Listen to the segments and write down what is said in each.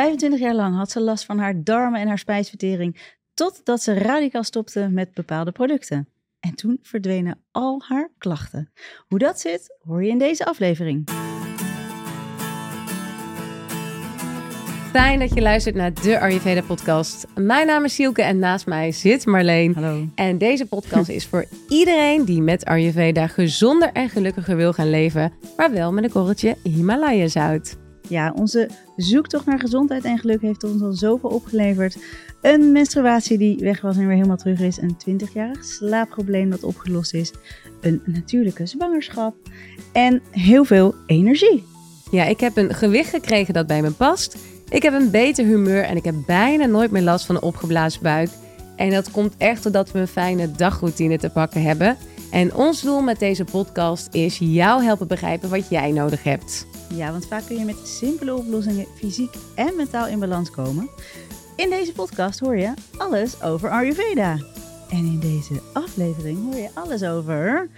25 jaar lang had ze last van haar darmen en haar spijsvertering, totdat ze radicaal stopte met bepaalde producten. En toen verdwenen al haar klachten. Hoe dat zit, hoor je in deze aflevering. Fijn dat je luistert naar de Ayurveda podcast. Mijn naam is Sielke en naast mij zit Marleen. Hallo. En deze podcast is voor iedereen die met Ayurveda gezonder en gelukkiger wil gaan leven, maar wel met een korreltje Himalaya zout. Ja, onze zoektocht naar gezondheid en geluk heeft ons al zoveel opgeleverd. Een menstruatie die weg was en weer helemaal terug is. Een 20-jarig slaapprobleem dat opgelost is. Een natuurlijke zwangerschap. En heel veel energie. Ja, ik heb een gewicht gekregen dat bij me past. Ik heb een beter humeur en ik heb bijna nooit meer last van een opgeblazen buik. En dat komt echt doordat we een fijne dagroutine te pakken hebben. En ons doel met deze podcast is jou helpen begrijpen wat jij nodig hebt. Ja, want vaak kun je met simpele oplossingen fysiek en mentaal in balans komen. In deze podcast hoor je alles over Ayurveda. En in deze aflevering hoor je alles over...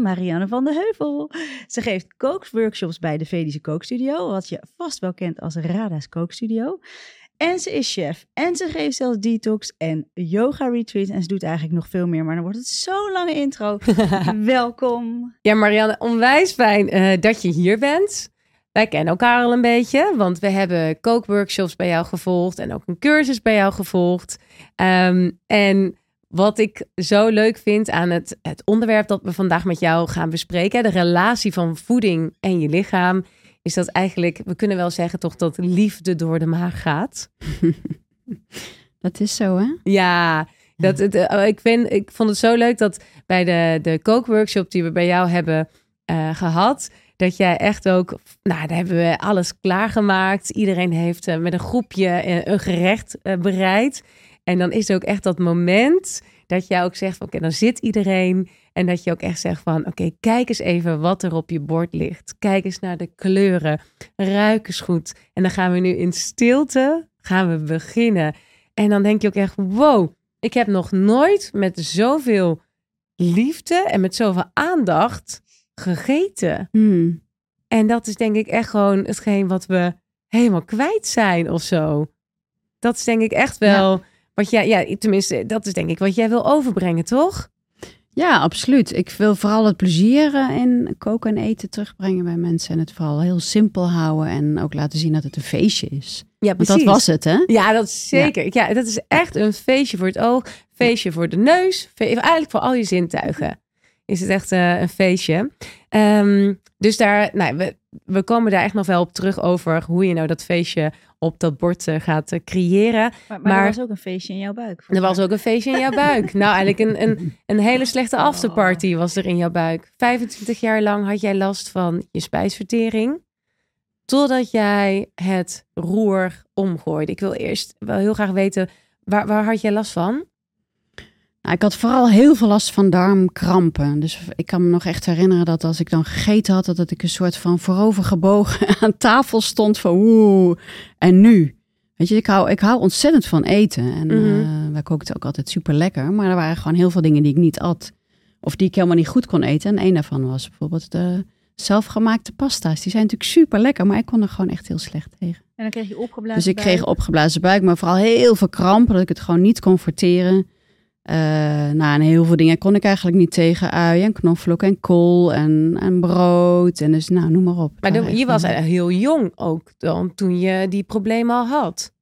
Marianne van de Heuvel. Ze geeft kookworkshops bij de Vedische Kookstudio, wat je vast wel kent als Rada's Kookstudio. En ze is chef. En ze geeft zelfs detox en yoga retreats. En ze doet eigenlijk nog veel meer. Maar dan wordt het zo'n lange intro. Welkom. Ja, Marianne, onwijs fijn eh, dat je hier bent. Wij kennen elkaar al een beetje, want we hebben kookworkshops bij jou gevolgd en ook een cursus bij jou gevolgd. Ehm, en wat ik zo leuk vind aan het, het onderwerp dat we vandaag met jou gaan bespreken, de relatie van voeding en je lichaam, is dat eigenlijk, we kunnen wel zeggen toch dat liefde door de maag gaat. Dat is zo, hè? Ja, dat, het, eh, ik, vind, ik vond het zo leuk dat bij de, de kookworkshop die we bij jou hebben eh, gehad, dat jij echt ook, nou, daar hebben we alles klaargemaakt. Iedereen heeft eh, met een groepje een gerecht bereid. En dan is er ook echt dat moment dat jij ook zegt, van, oké, dan zit iedereen. En dat je ook echt zegt van, oké, kijk eens even wat er op je bord ligt. Kijk eens naar de kleuren. Ruik eens goed. En dan gaan we nu in stilte, gaan we beginnen. En dan denk je ook echt, wow, ik heb nog nooit met zoveel liefde en met zoveel aandacht gegeten. Hmm. En dat is denk ik echt gewoon hetgeen wat we helemaal kwijt zijn of zo. Dat is denk ik echt wel wat jij, ja, tenminste, dat is denk ik wat jij wil overbrengen, toch? Ja, absoluut. Ik wil vooral het plezier eh, in koken en eten terugbrengen bij mensen. En het vooral heel simpel houden en ook laten zien dat het een feestje is. Ja, Want dat was het, hè? Ja, dat is zeker. Ja. dat is echt een feestje voor het oog, feestje voor de neus, eigenlijk voor al je zintuigen. Is het echt eh, een feestje. Ehm, dus daar, nou, we, we komen daar echt nog wel op terug over hoe je nou dat feestje op dat bord eh, gaat eh, creëren. Maar, maar, Maar- er was ook een feestje in jouw buik. Er was ook een feestje in jouw buik. Nou, eigenlijk een, een, een hele slechte afterparty was er in jouw buik. 25 jaar lang had jij last van je spijsvertering. Totdat jij het roer omgooide. Ik wil eerst wel heel graag weten, waar, waar had jij last van? Nou, ik had vooral heel veel last van darmkrampen. Dus ik kan me nog echt herinneren dat als ik dan gegeten had, dat ik een soort van voorovergebogen aan tafel stond van oeh, en nu? Weet je, ik hou, ik hou ontzettend van eten. En Mhm. eh, wij kookten ook altijd super lekker. Maar er waren gewoon heel veel dingen die ik niet at. Of die ik helemaal niet goed kon eten. En een daarvan was bijvoorbeeld de zelfgemaakte pasta's. Die zijn natuurlijk super lekker, maar ik kon er gewoon echt heel slecht tegen. En dan kreeg je opgeblazen Dus ik kreeg buik. opgeblazen buik, maar vooral heel veel krampen, dat ik het gewoon niet kon verteren. Eh nou, en heel veel dingen kon ik eigenlijk niet tegen. Ui en knoflook en kool en, en brood. En dus, nou, noem maar op. Maar waren je was heel jong ook dan, toen je die problemen al had.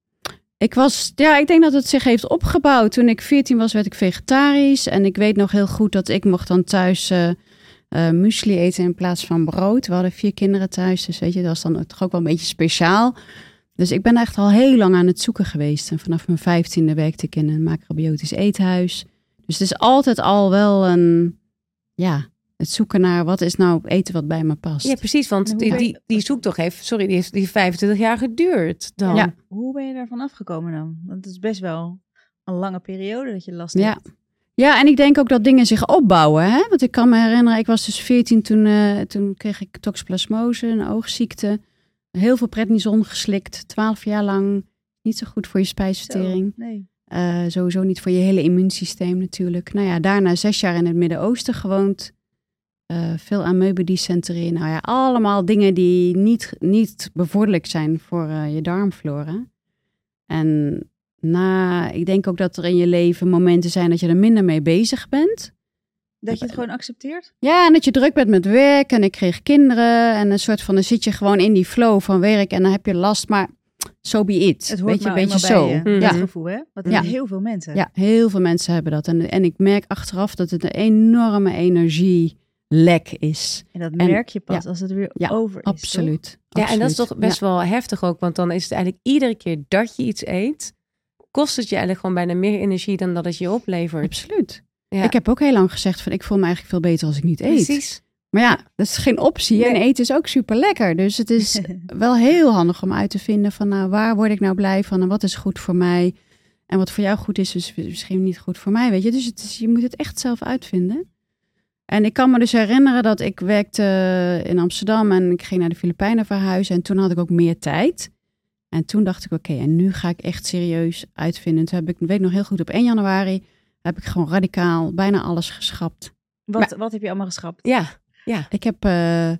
Ik was, ja, ik denk dat het zich heeft opgebouwd. Toen ik 14 was, werd ik vegetarisch. En ik weet nog heel goed dat ik mocht dan thuis eh, muesli eten in plaats van brood. We hadden vier kinderen thuis, dus weet je, dat was dan toch ook wel een beetje speciaal. Dus ik ben echt al heel lang aan het zoeken geweest. En vanaf mijn vijftiende werkte ik in een macrobiotisch eethuis. Dus het is altijd al wel een, ja, het zoeken naar wat is nou eten wat bij me past. Ja, precies. Want die, die, die zoektocht heeft, sorry, die heeft die 25 jaar geduurd dan. Ja. Hoe ben je daarvan afgekomen dan? Want het is best wel een lange periode dat je last Ja. hebt. Ja, en ik denk ook dat dingen zich opbouwen. Hè? Want ik kan me herinneren, ik was dus 14 toen, eh, toen kreeg ik toxoplasmose, een oogziekte. Heel veel prednison geslikt, 12 jaar lang. Niet zo goed voor je Zo, spijsvertering. Nee. Eh, sowieso niet voor je hele immuunsysteem natuurlijk. Nou ja, daarna zes jaar in het Midden-Oosten gewoond. eh, veel amoebedysentrie. Nou ja, allemaal dingen die niet, niet bevorderlijk zijn voor eh, je darmflora. En na, ik denk ook dat er in je leven momenten zijn dat je er minder mee bezig bent. Dat je het gewoon accepteert? Ja, en dat je druk bent met werk en ik kreeg kinderen en een soort van, dan zit je gewoon in die flow van werk en dan heb je last, maar so be it. Het hoort nou beetje eenmaal zo. bij je, Mhm. dat Ja. gevoel, hè? Want Ja. heel veel mensen. Ja, heel veel mensen hebben dat. En, en ik merk achteraf dat het een enorme energielek is. En dat merk je pas ja. als het weer Ja, over is. toch? Absoluut. Ja, en dat is toch best wel heftig ook. Want dan is het eigenlijk iedere keer dat je iets eet, kost het je eigenlijk gewoon bijna meer energie dan dat het je oplevert. absoluut. Ja. Ik heb ook heel lang gezegd van ik voel me eigenlijk veel beter als ik niet eet. Precies. Maar ja, dat is geen optie. En eten is ook super lekker. Dus het is wel heel handig om uit te vinden van nou, waar word ik nou blij van en wat is goed voor mij. En wat voor jou goed is, is misschien niet goed voor mij, weet je. Dus het is, je moet het echt zelf uitvinden. En ik kan me dus herinneren dat ik werkte in Amsterdam en ik ging naar de Filipijnen verhuizen. En toen had ik ook meer tijd. En toen dacht ik, oké, en nu ga ik echt serieus uitvinden. Toen heb ik, ik weet nog heel goed, op 1 januari heb ik gewoon radicaal bijna alles geschrapt. Wat, wat heb je allemaal geschrapt? Ja, Ik heb eh,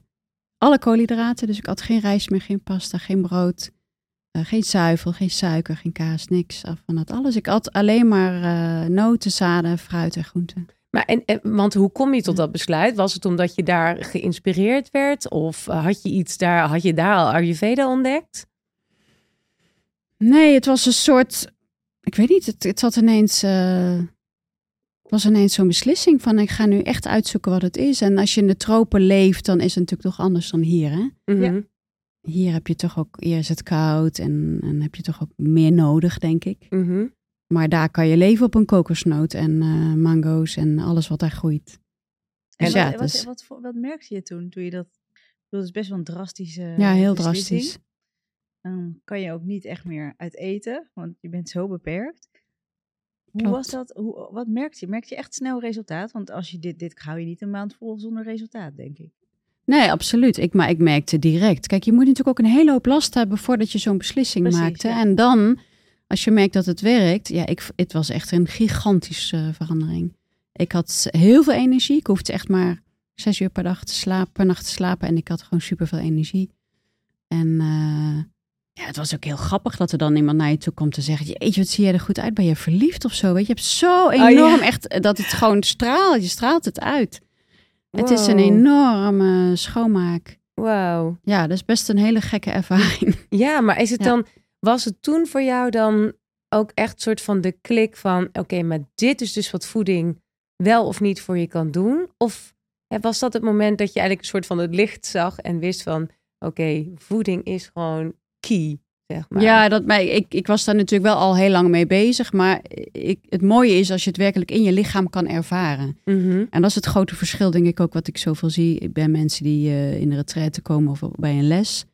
alle koolhydraten, dus ik had geen rijst meer, geen pasta, geen brood, eh, geen zuivel, geen suiker, geen kaas, niks af van dat alles. Ik at alleen maar eh, noten, zaden, fruit en groenten. maar en, en- want hoe kom je tot dat besluit? Was het omdat je daar geïnspireerd werd? Of had je iets daar, had je daar al Ayurveda ontdekt? Nee, het was een soort, ik weet niet, het, het zat ineens, eh, was ineens zo'n beslissing van ik ga nu echt uitzoeken wat het is. En als je in de tropen leeft, dan is het natuurlijk toch anders dan hier, hè? Mhm. Ja. Hier heb je toch ook, hier is het koud en, en heb je toch ook meer nodig, denk ik. Mhm. Maar daar kan je leven op een kokosnoot en eh, mango's en alles wat daar groeit. En Dus wat, ja, wat, dus- wat, wat merkte je toen, toen je dat... Dat is best wel een drastische ja, heel drastisch. Dan kan je ook niet echt meer uit eten, want je bent zo beperkt. Hoe was dat? Hoe, wat merkte je? Merkte je echt snel resultaat? Want als je dit, dit hou je niet een maand vol zonder resultaat, denk ik. Nee, absoluut. Ik, maar ik merkte direct. Kijk, je moet natuurlijk ook een hele hoop last hebben voordat je zo'n beslissing Precies, maakt. hè. ja. En dan, als je merkt dat het werkt, ja, ik, het was echt een gigantische eh, verandering. Ik had heel veel energie. Ik hoefde echt maar zes uur per dag te slapen, per nacht te slapen. En ik had gewoon super veel energie. En eh, ja, het was ook heel grappig dat er dan iemand naar je toe komt te zeggen: Jeetje, wat zie je er goed uit? Ben je verliefd of zo? Weet je, je hebt zo ja. enorm echt eh, dat het gewoon straalt. Je straalt het uit. Het is een Wow. enorme schoonmaak. Wauw. Ja, dat is best een hele gekke ervaring. Ja, maar is het Ja. dan, was het toen voor jou dan ook echt soort van de klik van, oké, maar dit is dus wat voeding wel of niet voor je kan doen? Of was dat het moment dat je eigenlijk een soort van het licht zag en wist van, oké, voeding is gewoon key, zeg maar. Ja, dat, maar ik, ik was daar natuurlijk wel al heel lang mee bezig. Maar ik, het mooie is als je het werkelijk in je lichaam kan ervaren. Mhm. En dat is het grote verschil, denk ik ook, wat ik zoveel zie bij mensen die eh, in de retraite komen of bij een les.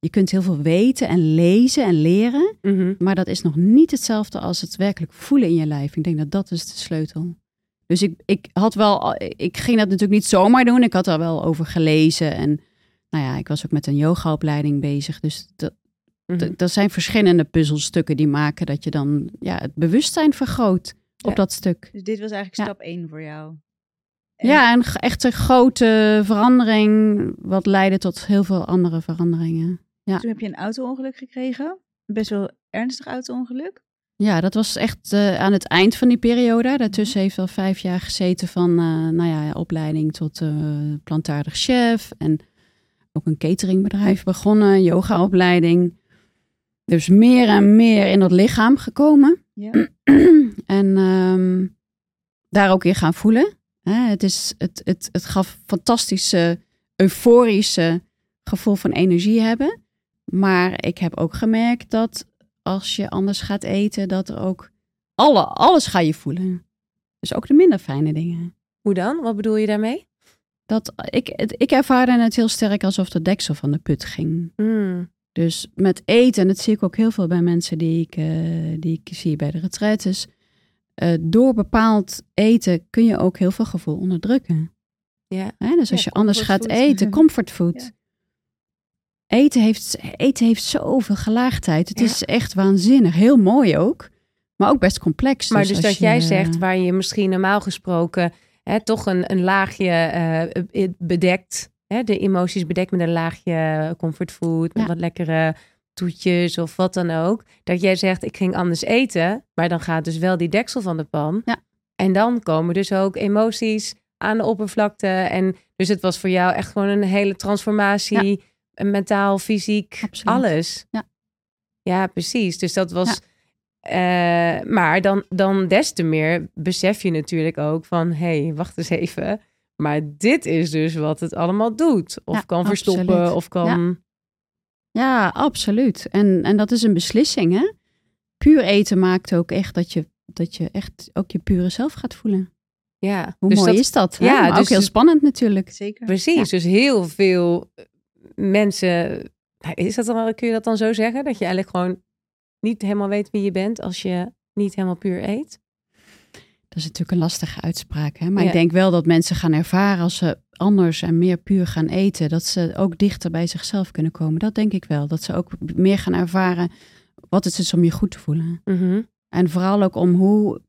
Je kunt heel veel weten en lezen en leren. Mhm. Maar dat is nog niet hetzelfde als het werkelijk voelen in je lijf. Ik denk dat dat is de sleutel. Dus ik, ik had wel, ik ging dat natuurlijk niet zomaar doen. Ik had er wel over gelezen. En nou ja, ik was ook met een yogaopleiding bezig. Dus dat, Mhm. dat zijn verschillende puzzelstukken die maken dat je dan ja, het bewustzijn vergroot op Ja. dat stuk. Dus dit was eigenlijk Ja. stap 1 voor jou. En- Ja, en g- echt een grote verandering, wat leidde tot heel veel andere veranderingen. Ja. Toen heb je een auto-ongeluk gekregen. Best wel ernstig auto-ongeluk. Ja, dat was echt eh, aan het eind van die periode. Daartussen heeft wel vijf jaar gezeten van eh, nou ja, opleiding tot eh plantaardig chef. En ook een cateringbedrijf begonnen, yogaopleiding. Dus meer en meer in dat lichaam gekomen. Ja. en ehm, daar ook weer gaan voelen. Hè, het, is, het, het, het gaf fantastische, euforische gevoel van energie hebben. Maar ik heb ook gemerkt dat als je anders gaat eten, dat er ook alle, alles ga je voelen. Dus ook de minder fijne dingen. Hoe dan? Wat bedoel je daarmee? Dat, ik, ik ervaarde het heel sterk alsof de deksel van de put ging. Mm. Dus met eten, en dat zie ik ook heel veel bij mensen die ik, eh, die ik zie bij de retraites. eh, door bepaald eten kun je ook heel veel gevoel onderdrukken. Ja. Hè? Dus als Ja, je anders gaat eten, comfortfood. Ja. Eten, heeft, eten heeft zoveel gelaagdheid. Het Ja. is echt waanzinnig. Heel mooi ook, maar ook best complex. Maar dus, als dat je- jij zegt waar je misschien normaal gesproken hè, toch een, een laagje eh, bedekt. Hè, de emoties bedekt met een laagje comfortfood. Met Ja. wat lekkere toetjes of wat dan ook. Dat jij zegt, ik ging anders eten. Maar dan gaat dus wel die deksel van de pan. Ja. En dan komen dus ook emoties aan de oppervlakte. En dus het was voor jou echt gewoon een hele transformatie. Mentaal, fysiek, Absoluut. alles. Ja. Ja, precies. Dus dat was... eh, maar dan, dan des te meer besef je natuurlijk ook van... hé, hey, wacht eens even. Maar dit is dus wat het allemaal doet. Of Ja, kan verstoppen, absoluut. of kan... Ja, absoluut. En, en dat is een beslissing, hè? Puur eten maakt ook echt dat je, dat je echt ook je pure zelf gaat voelen. Ja, Hoe dus mooi dat- is dat? Hè? Ja, maar dus ook heel spannend natuurlijk. Zeker. Precies, dus heel veel mensen... Is dat dan, kun je dat dan zo zeggen? Dat je eigenlijk gewoon niet helemaal weet wie je bent... als je niet helemaal puur eet? Dat is natuurlijk een lastige uitspraak. Hè? Maar Ja. ik denk wel dat mensen gaan ervaren als ze anders en meer puur gaan eten, dat ze ook dichter bij zichzelf kunnen komen. Dat denk ik wel. Dat ze ook meer gaan ervaren wat het is om je goed te voelen. Mhm. En vooral ook om hoe,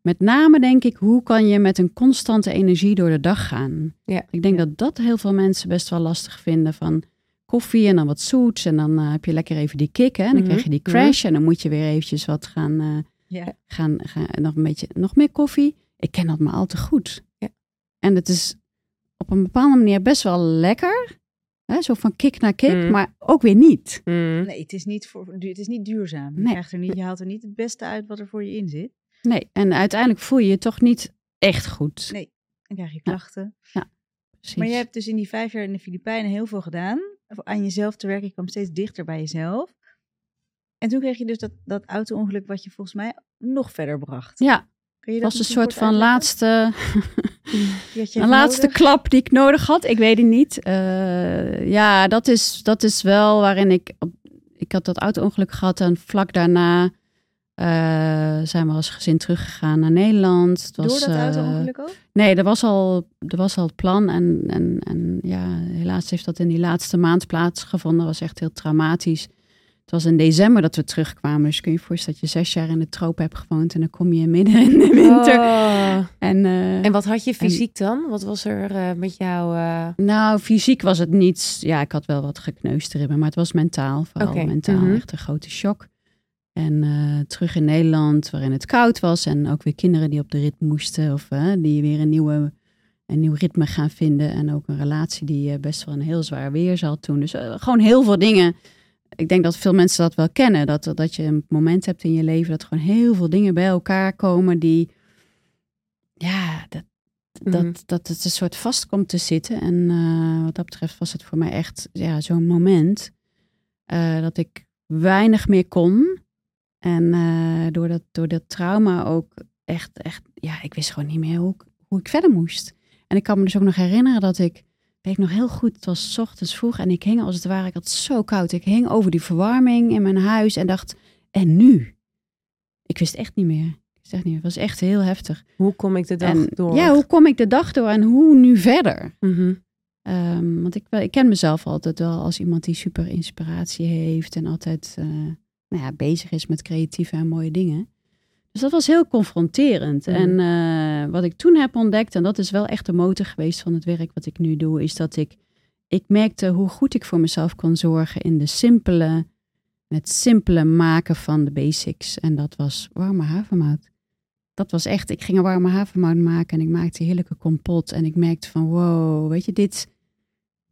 met name denk ik, hoe kan je met een constante energie door de dag gaan? Ja. Ik denk Ja. dat dat heel veel mensen best wel lastig vinden van koffie en dan wat zoets en dan eh, heb je lekker even die kick hè? en dan Mhm. krijg je die crash en dan moet je weer eventjes wat gaan, eh, Ja. gaan, gaan nog een beetje, nog meer koffie. Ik ken dat maar al te goed. Ja. En het is op een bepaalde manier best wel lekker. Hè? Zo van kick naar kick, Mm. maar ook weer niet. Mm. Nee, het is niet, voor, het is niet duurzaam. Je, krijgt er niet, je haalt er niet het beste uit wat er voor je in zit. Nee, en uiteindelijk voel je je toch niet echt goed. Nee. Dan krijg je klachten. Precies. Maar je hebt dus in die vijf jaar in de Filipijnen heel veel gedaan. Aan jezelf te werken. Je kwam steeds dichter bij jezelf. En toen kreeg je dus dat, dat auto-ongeluk wat je volgens mij nog verder bracht. Ja, dat was een soort van uitleggen? laatste, een laatste nodig? klap die ik nodig had. Ik weet het niet. Eh, ja, dat is, dat is wel waarin ik... Ik had dat auto-ongeluk gehad en vlak daarna eh, zijn we als gezin teruggegaan naar Nederland. Het was, Door dat eh, auto-ongeluk ook? Nee, er was al, er was al het plan. En, en, en ja, helaas heeft dat in die laatste maand plaatsgevonden. Dat was echt heel traumatisch. Het was in december dat we terugkwamen. Dus kun je je voorstellen dat je zes jaar in de troop hebt gewoond. En dan kom je midden in de winter. Oh. En, eh, En wat had je fysiek dan? Wat was er eh, met jou? eh, nou, fysiek was het niet... Ja, ik had wel wat gekneusde ribben. Maar het was mentaal. Vooral mentaal. mhm. Echt een grote shock. En terug in Nederland, waarin het koud was. En ook weer kinderen die op de rit moesten. Of die weer een, nieuwe, een nieuw ritme gaan vinden. En ook een relatie die best wel een heel zwaar weer zat toen. Dus gewoon heel veel dingen. Ik denk dat veel mensen dat wel kennen. Dat, dat je een moment hebt in je leven dat gewoon heel veel dingen bij elkaar komen die... Ja, dat, dat, Mhm. dat het een soort vast komt te zitten. En eh, wat dat betreft was het voor mij echt ja, zo'n moment eh, dat ik weinig meer kon. En eh, door, dat, door dat trauma ook echt, echt, ja, ik wist gewoon niet meer hoe, ik- hoe ik verder moest. En ik kan me dus ook nog herinneren dat ik, weet ik nog heel goed, het was 's ochtends vroeg en ik hing als het ware, ik had zo koud. Ik hing over die verwarming in mijn huis en dacht, en nu? Ik wist echt niet meer. Ik wist echt niet meer. Het was echt heel heftig. hoe kom ik de dag en, door? Ja, hoe kom ik de dag door en hoe nu verder? Mhm. Ehm, want ik, ik ken mezelf altijd wel als iemand die super inspiratie heeft en altijd eh, nou ja, bezig is met creatieve en mooie dingen. Dus dat was heel confronterend. Mhm. En eh, wat ik toen heb ontdekt, en dat is wel echt de motor geweest van het werk wat ik nu doe, is dat ik, ik merkte hoe goed ik voor mezelf kon zorgen in de simpele, het simpele maken van de basics. En dat was warme havermout. Dat was echt, ik ging een warme havermout maken en ik maakte een heerlijke kompot. En ik merkte van, wow, weet je, dit,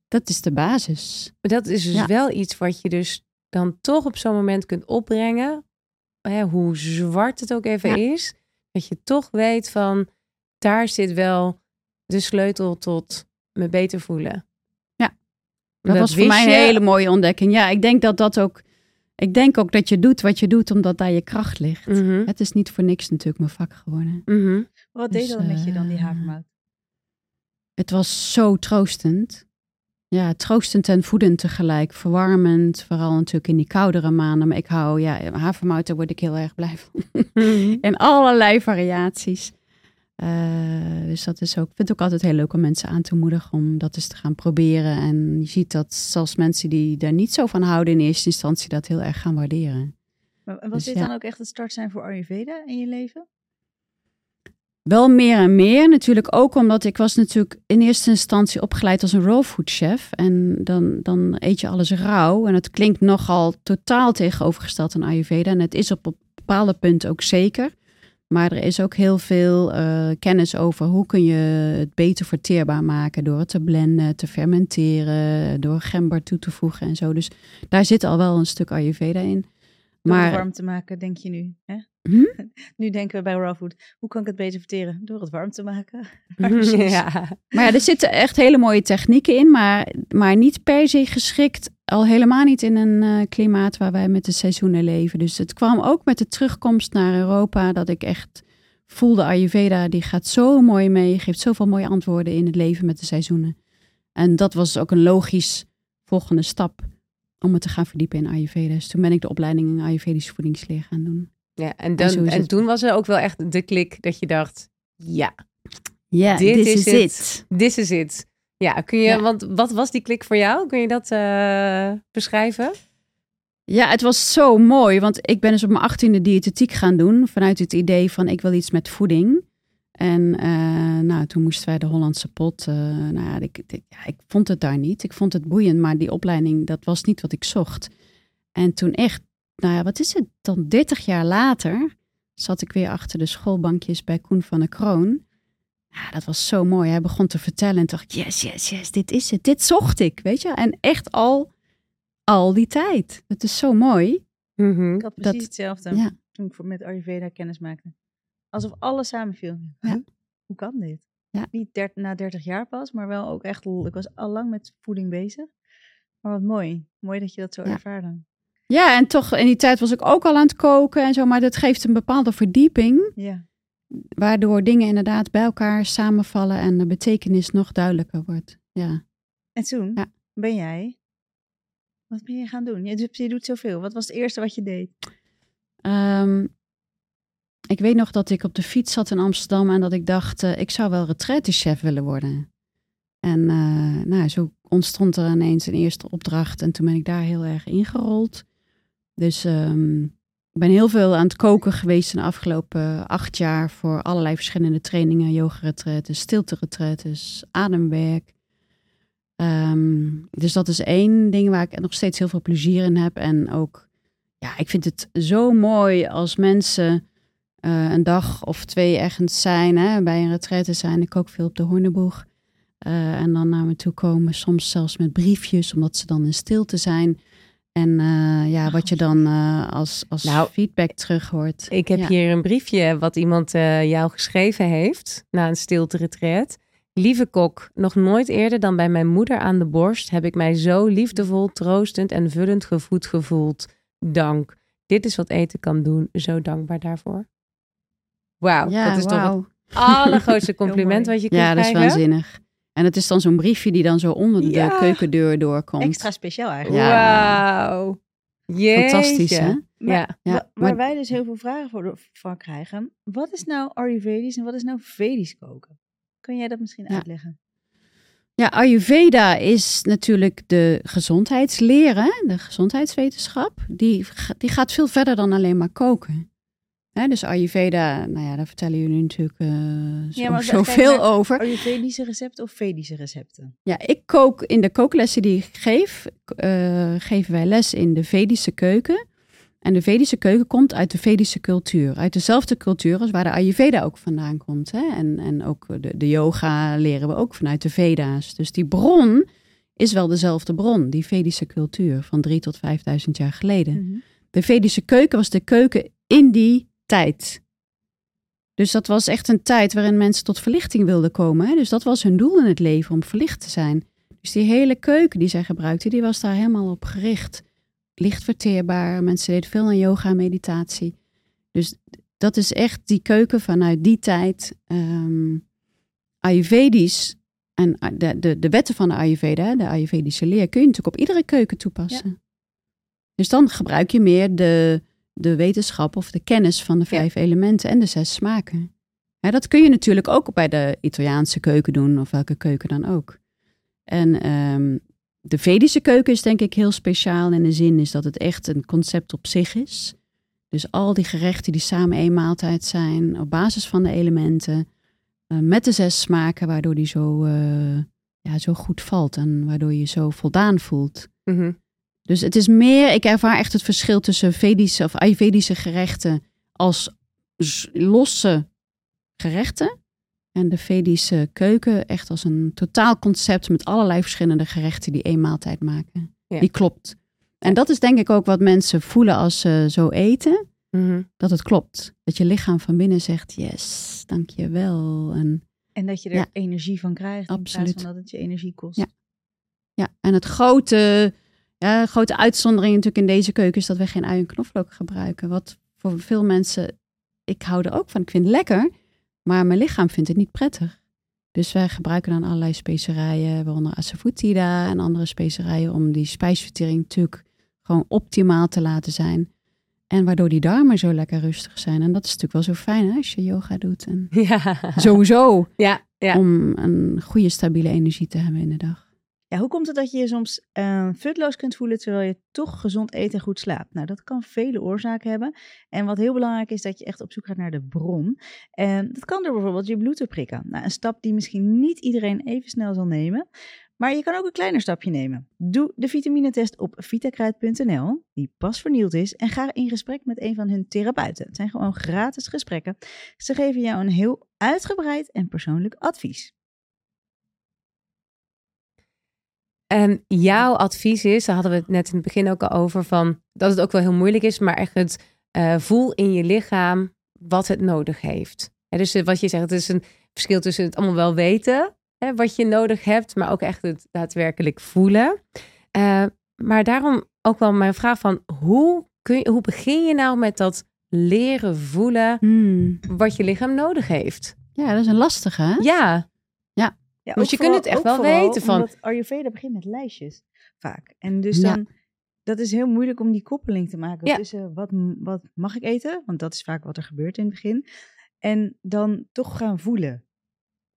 dat is de basis. Maar dat is dus Ja. wel iets wat je dus dan toch op zo'n moment kunt opbrengen. Hè, hoe zwart het ook even Ja. is. Dat je toch weet van, daar zit wel de sleutel tot me beter voelen. Ja. Dat, was voor mij een je- hele mooie ontdekking. Ja, ik denk dat dat ook, ik denk ook dat je doet wat je doet omdat daar je kracht ligt. Mhm, Het is niet voor niks natuurlijk mijn vak geworden. mhm. Wat Dus, deed dat met je dan, die eh, havermout? Het was zo troostend. Ja, troostend en voedend tegelijk. Verwarmend, vooral natuurlijk in die koudere maanden. Maar ik hou, ja, havermout, daar word ik heel erg blij van. In allerlei variaties. Eh, dus dat is ook, ik vind het ook altijd heel leuk om mensen aan te moedigen om dat eens te gaan proberen. En je ziet dat zelfs mensen die daar niet zo van houden in eerste instantie dat heel erg gaan waarderen. Maar Was dus dit ja. dan ook echt het start zijn voor Ayurveda in je leven? Wel meer en meer. Natuurlijk ook omdat ik was natuurlijk in eerste instantie opgeleid als een raw food chef. En dan, dan eet je alles rauw. En het klinkt nogal totaal tegenovergesteld aan Ayurveda. En het is op een bepaalde punten ook zeker. Maar er is ook heel veel uh, kennis over hoe kun je het beter verteerbaar maken door het te blenden, te fermenteren, door gember toe te voegen en zo. Dus daar zit al wel een stuk Ayurveda in. Door Maar warm te maken, denk je nu. Hè? Hm? Nu denken we bij raw food, hoe kan ik het beter verteren? Door het warm te maken. ja. Maar ja, er zitten echt hele mooie technieken in, maar, maar niet per se geschikt. Al helemaal niet in een eh, klimaat waar wij met de seizoenen leven. Dus het kwam ook met de terugkomst naar Europa dat ik echt voelde Ayurveda, die gaat zo mooi mee, geeft zoveel mooie antwoorden in het leven met de seizoenen. En dat was ook een logisch volgende stap om me te gaan verdiepen in Ayurveda. Dus toen ben ik de opleiding in Ayurvedische voedingsleer gaan doen. Ja en, En dan, het. toen was er ook wel echt de klik dat je dacht, ja, Ja, Dit this is het. it. this is it. Ja, kun je, Ja. want wat was die klik voor jou? Kun je dat eh, beschrijven? Ja, het was zo mooi, want ik ben dus op mijn achttiende diëtetiek gaan doen vanuit het idee van ik wil iets met voeding. En eh, nou, toen moesten wij de Hollandse pot. eh, nou ja ik, ik- ja, ik vond het daar niet. Ik vond het boeiend, maar die opleiding, dat was niet wat ik zocht. En toen echt, nou ja, wat is het dan? 30 jaar later zat ik weer achter de schoolbankjes bij Koen van der Kroon. Ja, dat was zo mooi. Hij begon te vertellen en dacht, yes, yes, yes, dit is het. Dit zocht ik, weet je. En echt al, al die tijd. Het is zo mooi. Mhm. Ik had precies Dat- hetzelfde ja. toen ik voor- met Ayurveda kennis maakte. Alsof alles samenviel. Ja. Hoe kan dit? Ja. Niet na 30 jaar pas, maar wel ook echt... Ik was al lang met voeding bezig. Maar wat mooi. Mooi dat je dat zo Ja. ervaarde. Ja, en toch in die tijd was ik ook al aan het koken en zo. Maar dat geeft een bepaalde verdieping. Ja. Waardoor dingen inderdaad bij elkaar samenvallen en de betekenis nog duidelijker wordt. Ja. En toen Ja. ben jij... Wat ben je gaan doen? Je, doet- je doet zoveel. Wat was het eerste wat je deed? Ehm, ik weet nog dat ik op de fiets zat in Amsterdam en dat ik dacht, eh, ik zou wel retraitechef willen worden. En eh, nou, zo ontstond er ineens een eerste opdracht en toen ben ik daar heel erg ingerold. Dus ehm, ik ben heel veel aan het koken geweest in de afgelopen acht jaar voor allerlei verschillende trainingen, yoga-retretes, stilte-retretes, ademwerk. Ehm, dus dat is één ding waar ik nog steeds heel veel plezier in heb. En ook, ja, ik vind het zo mooi als mensen eh, een dag of twee ergens zijn, hè, bij een retraite zijn. Ik kook veel op de Horneboeg. Eh, en dan naar me toe komen, soms zelfs met briefjes, omdat ze dan in stilte zijn. En eh, ja, wat je dan eh, als, als Nou, feedback terug hoort. Ik heb Ja. hier een briefje wat iemand eh, jou geschreven heeft na een stilte retreat. Lieve kok, nog nooit eerder dan bij mijn moeder aan de borst heb ik mij zo liefdevol, troostend en vullend gevoed gevoeld. Dank. Dit is wat eten kan doen. Zo dankbaar daarvoor. Wauw, ja, dat is toch het allergrootste compliment wat je kunt Ja, dat is krijgen. waanzinnig. En het is dan zo'n briefje die dan zo onder de Ja. keukendeur doorkomt. Extra speciaal eigenlijk. Ja. Wauw. Fantastisch, hè? Maar, Ja. Ja, wa- waar maar- wij dus heel veel vragen voor, van krijgen. Wat is nou Ayurvedisch en wat is nou Vedisch koken? Kun jij dat misschien Ja. uitleggen? Ja, Ayurveda is natuurlijk de gezondheidsleer, hè? de gezondheidswetenschap. Die, die gaat veel verder dan alleen maar koken. Hè, dus Ayurveda, nou ja, daar vertellen jullie natuurlijk eh zo, Ja, maar zoveel over. Ayurvedische recepten of Vedische recepten? Ja, ik kook in de kooklessen die ik geef, eh, geven wij les in de Vedische keuken. En de Vedische keuken komt uit de Vedische cultuur. Uit dezelfde cultuur als waar de Ayurveda ook vandaan komt. Hè? En, en ook de, de yoga leren we ook vanuit de Veda's. Dus die bron is wel dezelfde bron, die Vedische cultuur van drie tot 5000 jaar geleden. De Vedische keuken was de keuken in die tijd. Dus dat was echt een tijd waarin mensen tot verlichting wilden komen. Hè? Dus dat was hun doel in het leven, om verlicht te zijn. Dus die hele keuken die zij gebruikten, die was daar helemaal op gericht. Licht verteerbaar, mensen deden veel aan yoga en meditatie. Dus dat is echt die keuken vanuit die tijd. ehm Ayurvedisch en de, de, de wetten van de Ayurveda, de Ayurvedische leer, kun je natuurlijk op iedere keuken toepassen. Dus dan gebruik je meer de, de wetenschap of de kennis van de vijf elementen en de zes smaken. Dat kun je natuurlijk ook bij de Italiaanse keuken doen of welke keuken dan ook. En ehm, de Vedische keuken is denk ik heel speciaal in de zin is dat het echt een concept op zich is. Dus al die gerechten die samen één maaltijd zijn, op basis van de elementen, eh, met de zes smaken, waardoor die zo, eh, ja, zo goed valt en waardoor je je zo voldaan voelt. Mhm. Dus het is meer, ik ervaar echt het verschil tussen Vedische of Ayurvedische gerechten als losse gerechten. En de Vedische keuken echt als een totaal concept met allerlei verschillende gerechten die één maaltijd maken. Ja. Die klopt. En dat is denk ik ook wat mensen voelen als ze zo eten. Mhm. Dat het klopt. Dat je lichaam van binnen zegt, yes, dankjewel. En En dat je er Ja. energie van krijgt. In Absoluut. plaats van dat het je energie kost. Ja. Ja, en het grote, ja, grote uitzondering natuurlijk in deze keuken is dat we geen ui en knoflook gebruiken. Wat voor veel mensen, ik hou er ook van, ik vind het lekker, maar mijn lichaam vindt het niet prettig. Dus wij gebruiken dan allerlei specerijen, waaronder asafoetida en andere specerijen, om die spijsvertering natuurlijk gewoon optimaal te laten zijn. En waardoor die darmen zo lekker rustig zijn. En dat is natuurlijk wel zo fijn hè, als je yoga doet. En Ja. sowieso Ja, ja. om een goede stabiele energie te hebben in de dag. Ja, hoe komt het dat je je soms eh, futloos kunt voelen terwijl je toch gezond eet en goed slaapt? Nou, dat kan vele oorzaken hebben. En wat heel belangrijk is, dat je echt op zoek gaat naar de bron. En dat kan door bijvoorbeeld je bloed te prikken. Nou, een stap die misschien niet iedereen even snel zal nemen. Maar je kan ook een kleiner stapje nemen. Doe de vitaminetest op vitakruid.nl, die pas vernield is. En ga in gesprek met een van hun therapeuten. Het zijn gewoon gratis gesprekken. Ze geven jou een heel uitgebreid en persoonlijk advies. En jouw advies is, daar hadden we het net in het begin ook al over, van dat het ook wel heel moeilijk is, maar echt het eh, voel in je lichaam wat het nodig heeft. Hè, dus eh, wat je zegt, het is een verschil tussen het allemaal wel weten, hè, wat je nodig hebt, maar ook echt het daadwerkelijk voelen. Eh, maar daarom ook wel mijn vraag van, hoe, kun je, hoe begin je nou met dat leren voelen wat je lichaam nodig heeft? Ja, dat is een lastige. Hè? Ja, Ja, Want ook je kunt het echt wel weten van- omdat Ayurveda begint met lijstjes vaak. En dus Ja. dan, dat is heel moeilijk om die koppeling te maken Ja. tussen wat, wat mag ik eten, want dat is vaak wat er gebeurt in het begin. En dan toch gaan voelen.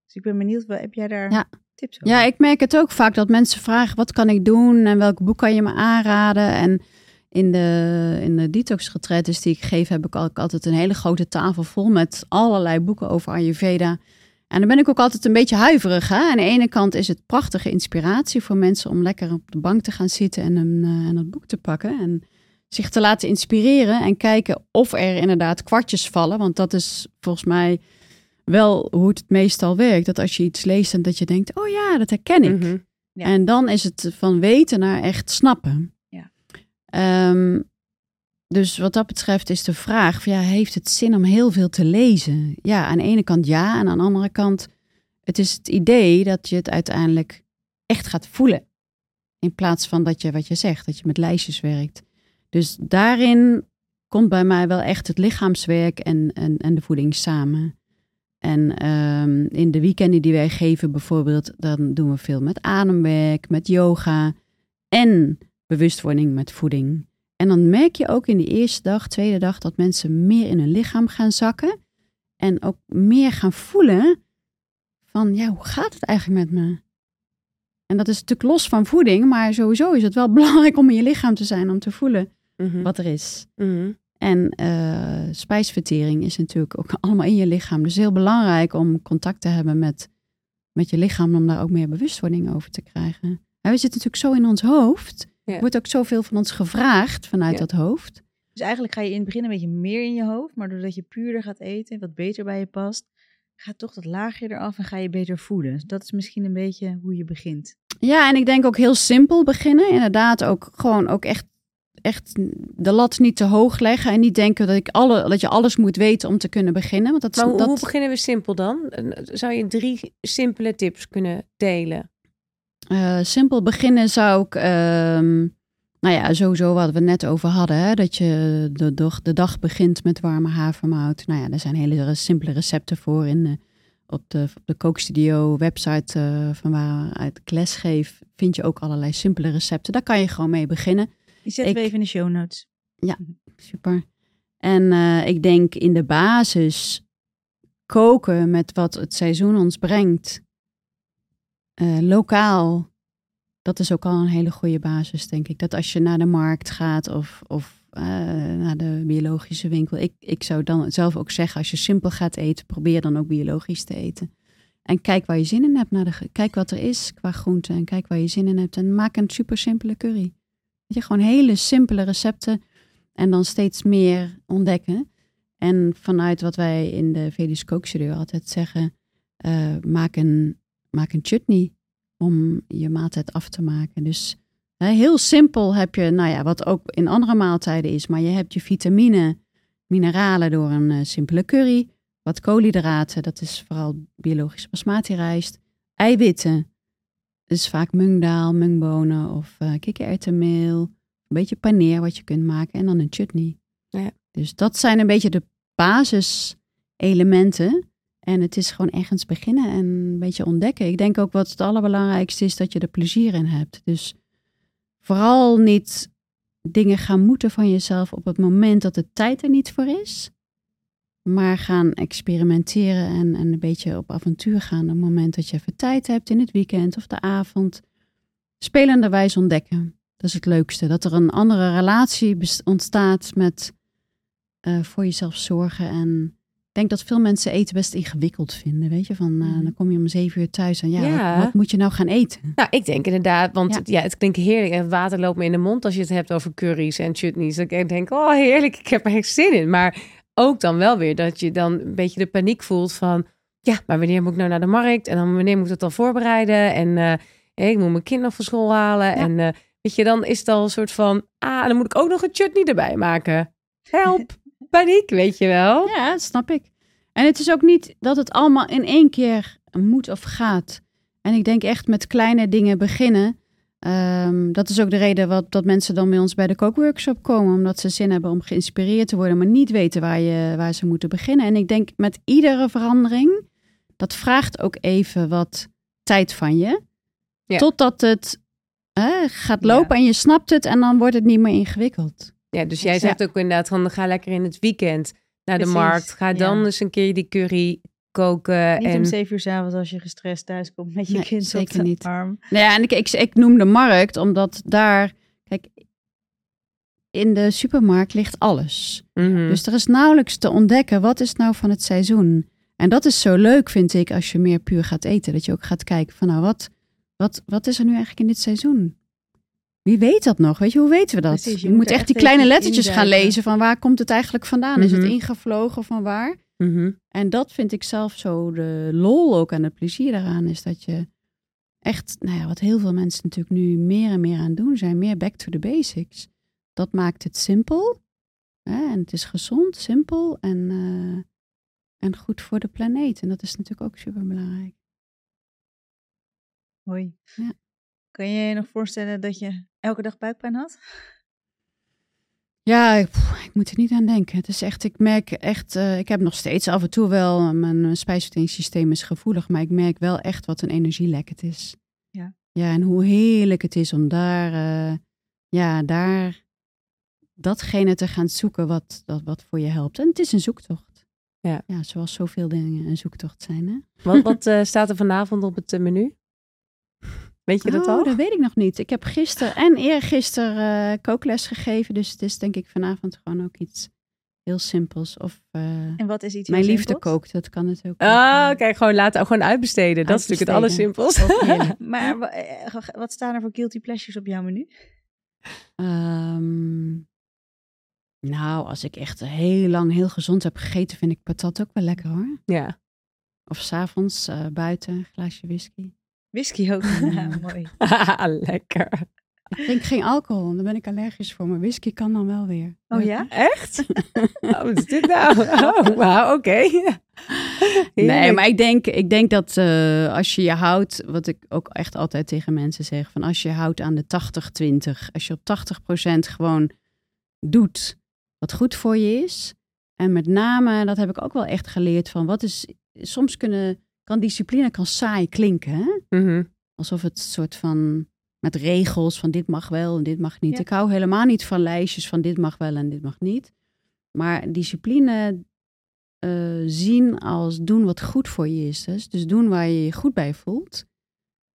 Dus ik ben benieuwd, wat- heb jij daar Ja. tips over? Ja, ik merk het ook vaak dat mensen vragen: wat kan ik doen en welk boek kan je me aanraden? En in de, in de detox die ik geef, heb ik ook altijd een hele grote tafel vol met allerlei boeken over Ayurveda. En dan ben ik ook altijd een beetje huiverig. Hè? Aan de ene kant is het prachtige inspiratie voor mensen om lekker op de bank te gaan zitten en een, eh, en dat boek te pakken. En zich te laten inspireren en kijken of er inderdaad kwartjes vallen. Want dat is volgens mij wel hoe het meestal werkt. Dat als je iets leest en dat je denkt, oh ja, dat herken ik. Mhm. Ja. En dan is het van weten naar echt snappen. Ja. Ehm, dus wat dat betreft is de vraag, ja, heeft het zin om heel veel te lezen? Ja, aan de ene kant ja, en aan de andere kant, het is het idee dat je het uiteindelijk echt gaat voelen. In plaats van dat je, wat je zegt, dat je met lijstjes werkt. Dus daarin komt bij mij wel echt het lichaamswerk en, en, en de voeding samen. En ehm, in de weekenden die wij geven bijvoorbeeld, dan doen we veel met ademwerk, met yoga en bewustwording met voeding. En dan merk je ook in de eerste dag, tweede dag, dat mensen meer in hun lichaam gaan zakken. En ook meer gaan voelen van, ja, hoe gaat het eigenlijk met me? En dat is natuurlijk los van voeding, maar sowieso is het wel belangrijk om in je lichaam te zijn, om te voelen Mhm. wat er is. Mhm. En eh, spijsvertering is natuurlijk ook allemaal in je lichaam. Dus heel belangrijk om contact te hebben met, met je lichaam, om daar ook meer bewustwording over te krijgen. En we zitten natuurlijk zo in ons hoofd. Ja. Er wordt ook zoveel van ons gevraagd vanuit Ja. dat hoofd. Dus eigenlijk ga je in het begin een beetje meer in je hoofd, maar doordat je puurder gaat eten, wat beter bij je past, gaat toch dat laagje eraf en ga je beter voelen. Dus dat is misschien een beetje hoe je begint. Ja, en ik denk ook heel simpel beginnen. Inderdaad, ook gewoon ook echt, echt de lat niet te hoog leggen. En niet denken dat, ik alle, dat je alles moet weten om te kunnen beginnen. Want dat, Maar hoe, dat, hoe beginnen we simpel dan? Zou je drie simpele tips kunnen delen? Eh, simpel beginnen zou ik, ehm, nou ja, sowieso wat we net over hadden, hè, dat je de, dag- de dag begint met warme havermout. Nou ja, er zijn hele simpele recepten voor in de, op de, op de kookstudio website eh, van waaruit ik les geef, vind je ook allerlei simpele recepten. Daar kan je gewoon mee beginnen. Die zetten we Ik- even in de show notes. Super. En eh, ik denk in de basis koken met wat het seizoen ons brengt. Eh, lokaal. Dat is ook al een hele goede basis, denk ik. Dat als je naar de markt gaat of, of eh, naar de biologische winkel. Ik, ik zou dan zelf ook zeggen, als je simpel gaat eten, probeer dan ook biologisch te eten. En kijk waar je zin in hebt. Naar de, kijk wat er is qua groente en kijk waar je zin in hebt. En maak een super simpele curry. Weet je, gewoon hele simpele recepten en dan steeds meer ontdekken. En vanuit wat wij in de Vedische kookstudio altijd zeggen, eh, maak, een, maak een chutney om je maaltijd af te maken. Dus hè, heel simpel heb je, nou ja, wat ook in andere maaltijden is, maar je hebt je vitamine, mineralen door een eh, simpele curry. Wat koolhydraten, dat is vooral biologische basmati rijst. Eiwitten, dat is vaak mungdaal, mungbonen of uh, kikkererwtenmeel. Een beetje paneer wat je kunt maken en dan een chutney. Ja. Dus dat zijn een beetje de basiselementen. En het is gewoon ergens beginnen en een beetje ontdekken. Ik denk ook wat het allerbelangrijkste is dat je er plezier in hebt. Dus vooral niet dingen gaan moeten van jezelf op het moment dat de tijd er niet voor is. Maar gaan experimenteren en, en een beetje op avontuur gaan. Op het moment dat je even tijd hebt in het weekend of de avond. Spelenderwijs ontdekken. Dat is het leukste. Dat er een andere relatie ontstaat met eh, voor jezelf zorgen. En denk dat veel mensen eten best ingewikkeld vinden. Weet je, van eh, Mhm. dan kom je om zeven uur thuis en ja, Ja. Wat, wat moet je nou gaan eten? Nou, ik denk inderdaad, want Ja. ja. het klinkt heerlijk. En water loopt me in de mond als je het hebt over curry's en chutneys. Ik denk, oh heerlijk, ik heb er echt zin in. Maar ook dan wel weer dat je dan een beetje de paniek voelt van... Ja, maar wanneer moet ik nou naar de markt? En dan wanneer moet ik het dan voorbereiden? En eh, ik moet mijn kind nog van school halen. En eh, weet je, dan is het al een soort van... Ah, dan moet ik ook nog een chutney erbij maken. Help, paniek, weet je wel. Ja, dat snap ik. En het is ook niet dat het allemaal in één keer moet of gaat. En ik denk echt met kleine dingen beginnen. Ehm, dat is ook de reden wat, dat mensen dan bij ons bij de kookworkshop komen. Omdat ze zin hebben om geïnspireerd te worden, maar niet weten waar, je, waar ze moeten beginnen. En ik denk met iedere verandering, dat vraagt ook even wat tijd van je. Ja. Totdat het gaat lopen en je snapt het en dan wordt het niet meer ingewikkeld. Ja, dus jij Ja. zegt ook inderdaad van ga lekker in het weekend naar de markt. Ga dan ja. eens een keer die curry koken. Niet en... om zeven uur s'avonds als je gestrest thuis komt met je Nee, kind zeker op de niet. arm. Nou ja, en ik, ik, ik noem de markt omdat daar, kijk, in de supermarkt ligt alles. Mhm. Dus er is nauwelijks te ontdekken wat is nou van het seizoen. En dat is zo leuk, vind ik, als je meer puur gaat eten. Dat je ook gaat kijken van, nou, wat, wat, wat is er nu eigenlijk in dit seizoen? Wie weet dat nog? Weet je, hoe weten we dat? Precies, je je moet echt echt die kleine lettertjes gaan lezen van waar komt het eigenlijk vandaan? Is het Mhm. ingevlogen van waar? Mhm. En dat vind ik zelf zo de lol ook en het plezier daaraan is dat je echt, nou ja, wat heel veel mensen natuurlijk nu meer en meer aan doen zijn, meer back to the basics. Dat maakt het simpel hè, en het is gezond, simpel en, eh, en goed voor de planeet. En dat is natuurlijk ook super belangrijk. Hoi. Ja. Kan je je nog voorstellen dat je elke dag buikpijn had? Ja, ik, ik moet er niet aan denken. Het is echt, ik merk echt, eh, ik heb nog steeds af en toe wel, mijn eh, spijsverteringssysteem is gevoelig, maar ik merk wel echt wat een energielek het is. Ja. Ja, en hoe heerlijk het is om daar, eh, ja, daar datgene te gaan zoeken wat, dat, wat voor je helpt. En het is een zoektocht. Ja. Ja, zoals zoveel dingen een zoektocht zijn, hè? Wat, wat eh, staat er vanavond op het eh, menu? Weet je dat oh, al? dat weet ik nog niet. Ik heb gisteren en eergisteren eh kookles gegeven, dus het is denk ik vanavond gewoon ook iets heel simpels. Of eh, En wat is iets mijn liefde simpels? kookt, dat kan het ook. Ah, kijk, gewoon laten, gewoon uitbesteden. Dat is natuurlijk het heerlijk. Maar eh, wat staan er voor guilty pleasures op jouw menu? Ehm, nou, als ik echt heel lang heel gezond heb gegeten, vind ik patat ook wel lekker hoor. ja. Of s'avonds uh, buiten, een glaasje whisky. Whisky ook. ja, mooi. Lekker. Ik drink geen alcohol, daar ben ik allergisch voor. Maar whisky kan dan wel weer. Oh ja? Echt? Oh, wat is dit nou? Oh, wauw, oké. Nee, maar ik denk, ik denk dat uh, als je je houdt, wat ik ook echt altijd tegen mensen zeg, van als je houdt aan de 80-20, als je op 80% gewoon doet wat goed voor je is. En met name, dat heb ik ook wel echt geleerd van, wat is, soms kunnen, kan discipline kan saai klinken. Hè? Mm -hmm. Alsof het soort van, met regels van dit mag wel en dit mag niet. Ja. Ik hou helemaal niet van lijstjes van dit mag wel en dit mag niet. Maar discipline uh, zien als doen wat goed voor je is. Dus, dus doen waar je je goed bij voelt.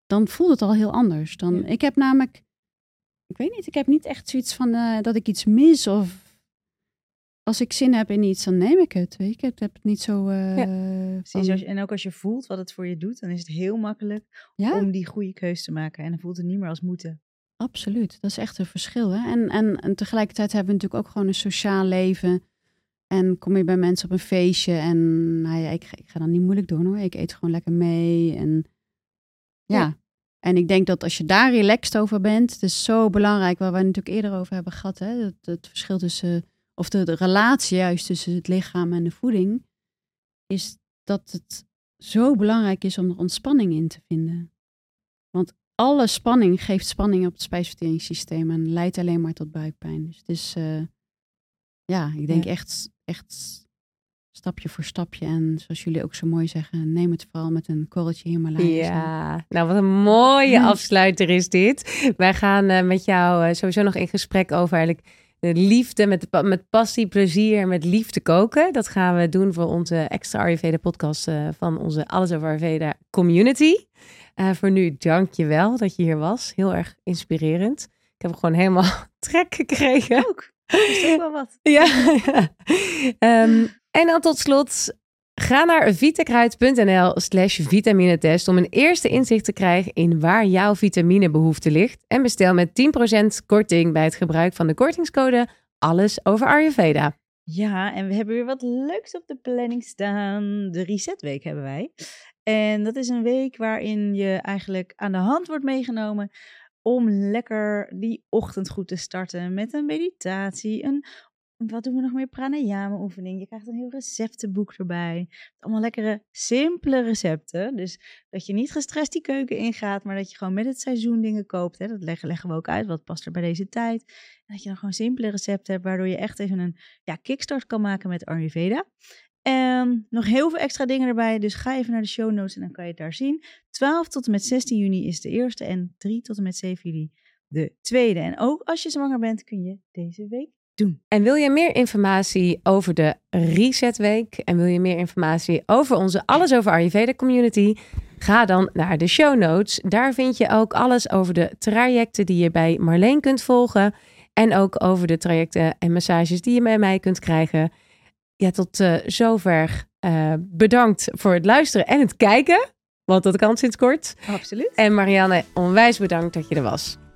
Dan voelt het al heel anders. Dan, ja. Ik heb namelijk, ik weet niet, ik heb niet echt zoiets van uh, dat ik iets mis of als ik zin heb in iets, dan neem ik het. Weet je? Ik heb het niet zo. eh, Precies, van- als je- en ook als je voelt wat het voor je doet, dan is het heel makkelijk ja, om die goede keus te maken. En dan voelt het niet meer als moeten. absoluut. Dat is echt een verschil. Hè? En, en, en tegelijkertijd hebben we natuurlijk ook gewoon een sociaal leven. En kom je bij mensen op een feestje en nou ja, ik, ga- ik ga dan niet moeilijk doen hoor. Ik eet gewoon lekker mee. En ja. Ja. En ik denk dat als je daar relaxed over bent, het is zo belangrijk, waar we het natuurlijk eerder over hebben gehad, hè, het, het verschil tussen, of de, de relatie juist tussen het lichaam en de voeding, is dat het zo belangrijk is om er ontspanning in te vinden. Want alle spanning geeft spanning op het spijsverteringssysteem en leidt alleen maar tot buikpijn. Dus het is, eh, ja, ik denk Ja. echt, echt stapje voor stapje. En zoals jullie ook zo mooi zeggen, neem het vooral met een korreltje Himalaya. Ja, nou wat een mooie afsluiter is dit. Wij gaan eh, met jou eh, sowieso nog in gesprek over eigenlijk de liefde, met, met passie, plezier en met liefde koken. Dat gaan we doen voor onze extra Ayurveda podcast eh, van onze Alles over Ayurveda community. Eh, voor nu, dank je wel dat je hier was. Heel erg inspirerend. Ik heb gewoon helemaal trek gekregen. Ook. Dat is toch wel wat. Ja. ja. Ehm, en dan tot slot, ga naar vitakruid.nl slash vitaminetest om een eerste inzicht te krijgen in waar jouw vitaminebehoefte ligt. En bestel met 10% korting bij het gebruik van de kortingscode Alles over Ayurveda. Ja, en we hebben weer wat leuks op de planning staan. De Resetweek hebben wij. En dat is een week waarin je eigenlijk aan de hand wordt meegenomen om lekker die ochtend goed te starten met een meditatie, een wat doen we nog meer? Pranayama oefening. Je krijgt een heel receptenboek erbij. Allemaal lekkere, simpele recepten. Dus dat je niet gestrest die keuken ingaat, maar dat je gewoon met het seizoen dingen koopt. Hè? Dat leggen, we ook uit. Wat past er bij deze tijd? En dat je dan gewoon simpele recepten hebt, waardoor je echt even een ja, kickstart kan maken met Ayurveda. En nog heel veel extra dingen erbij. Dus ga even naar de show notes en dan kan je het daar zien. 12 tot en met 16 juni is de eerste en 3 tot en met 7 juli de tweede. En ook als je zwanger bent, kun je deze week doen. En wil je meer informatie over de Resetweek en wil je meer informatie over onze Alles over Ayurveda community? Ga dan naar de show notes. Daar vind je ook alles over de trajecten die je bij Marleen kunt volgen. En ook over de trajecten en massages die je bij mij kunt krijgen. Ja, tot eh, zover eh, bedankt voor het luisteren en het kijken. Want dat kan sinds kort. Absoluut. En Marianne, onwijs bedankt dat je er was.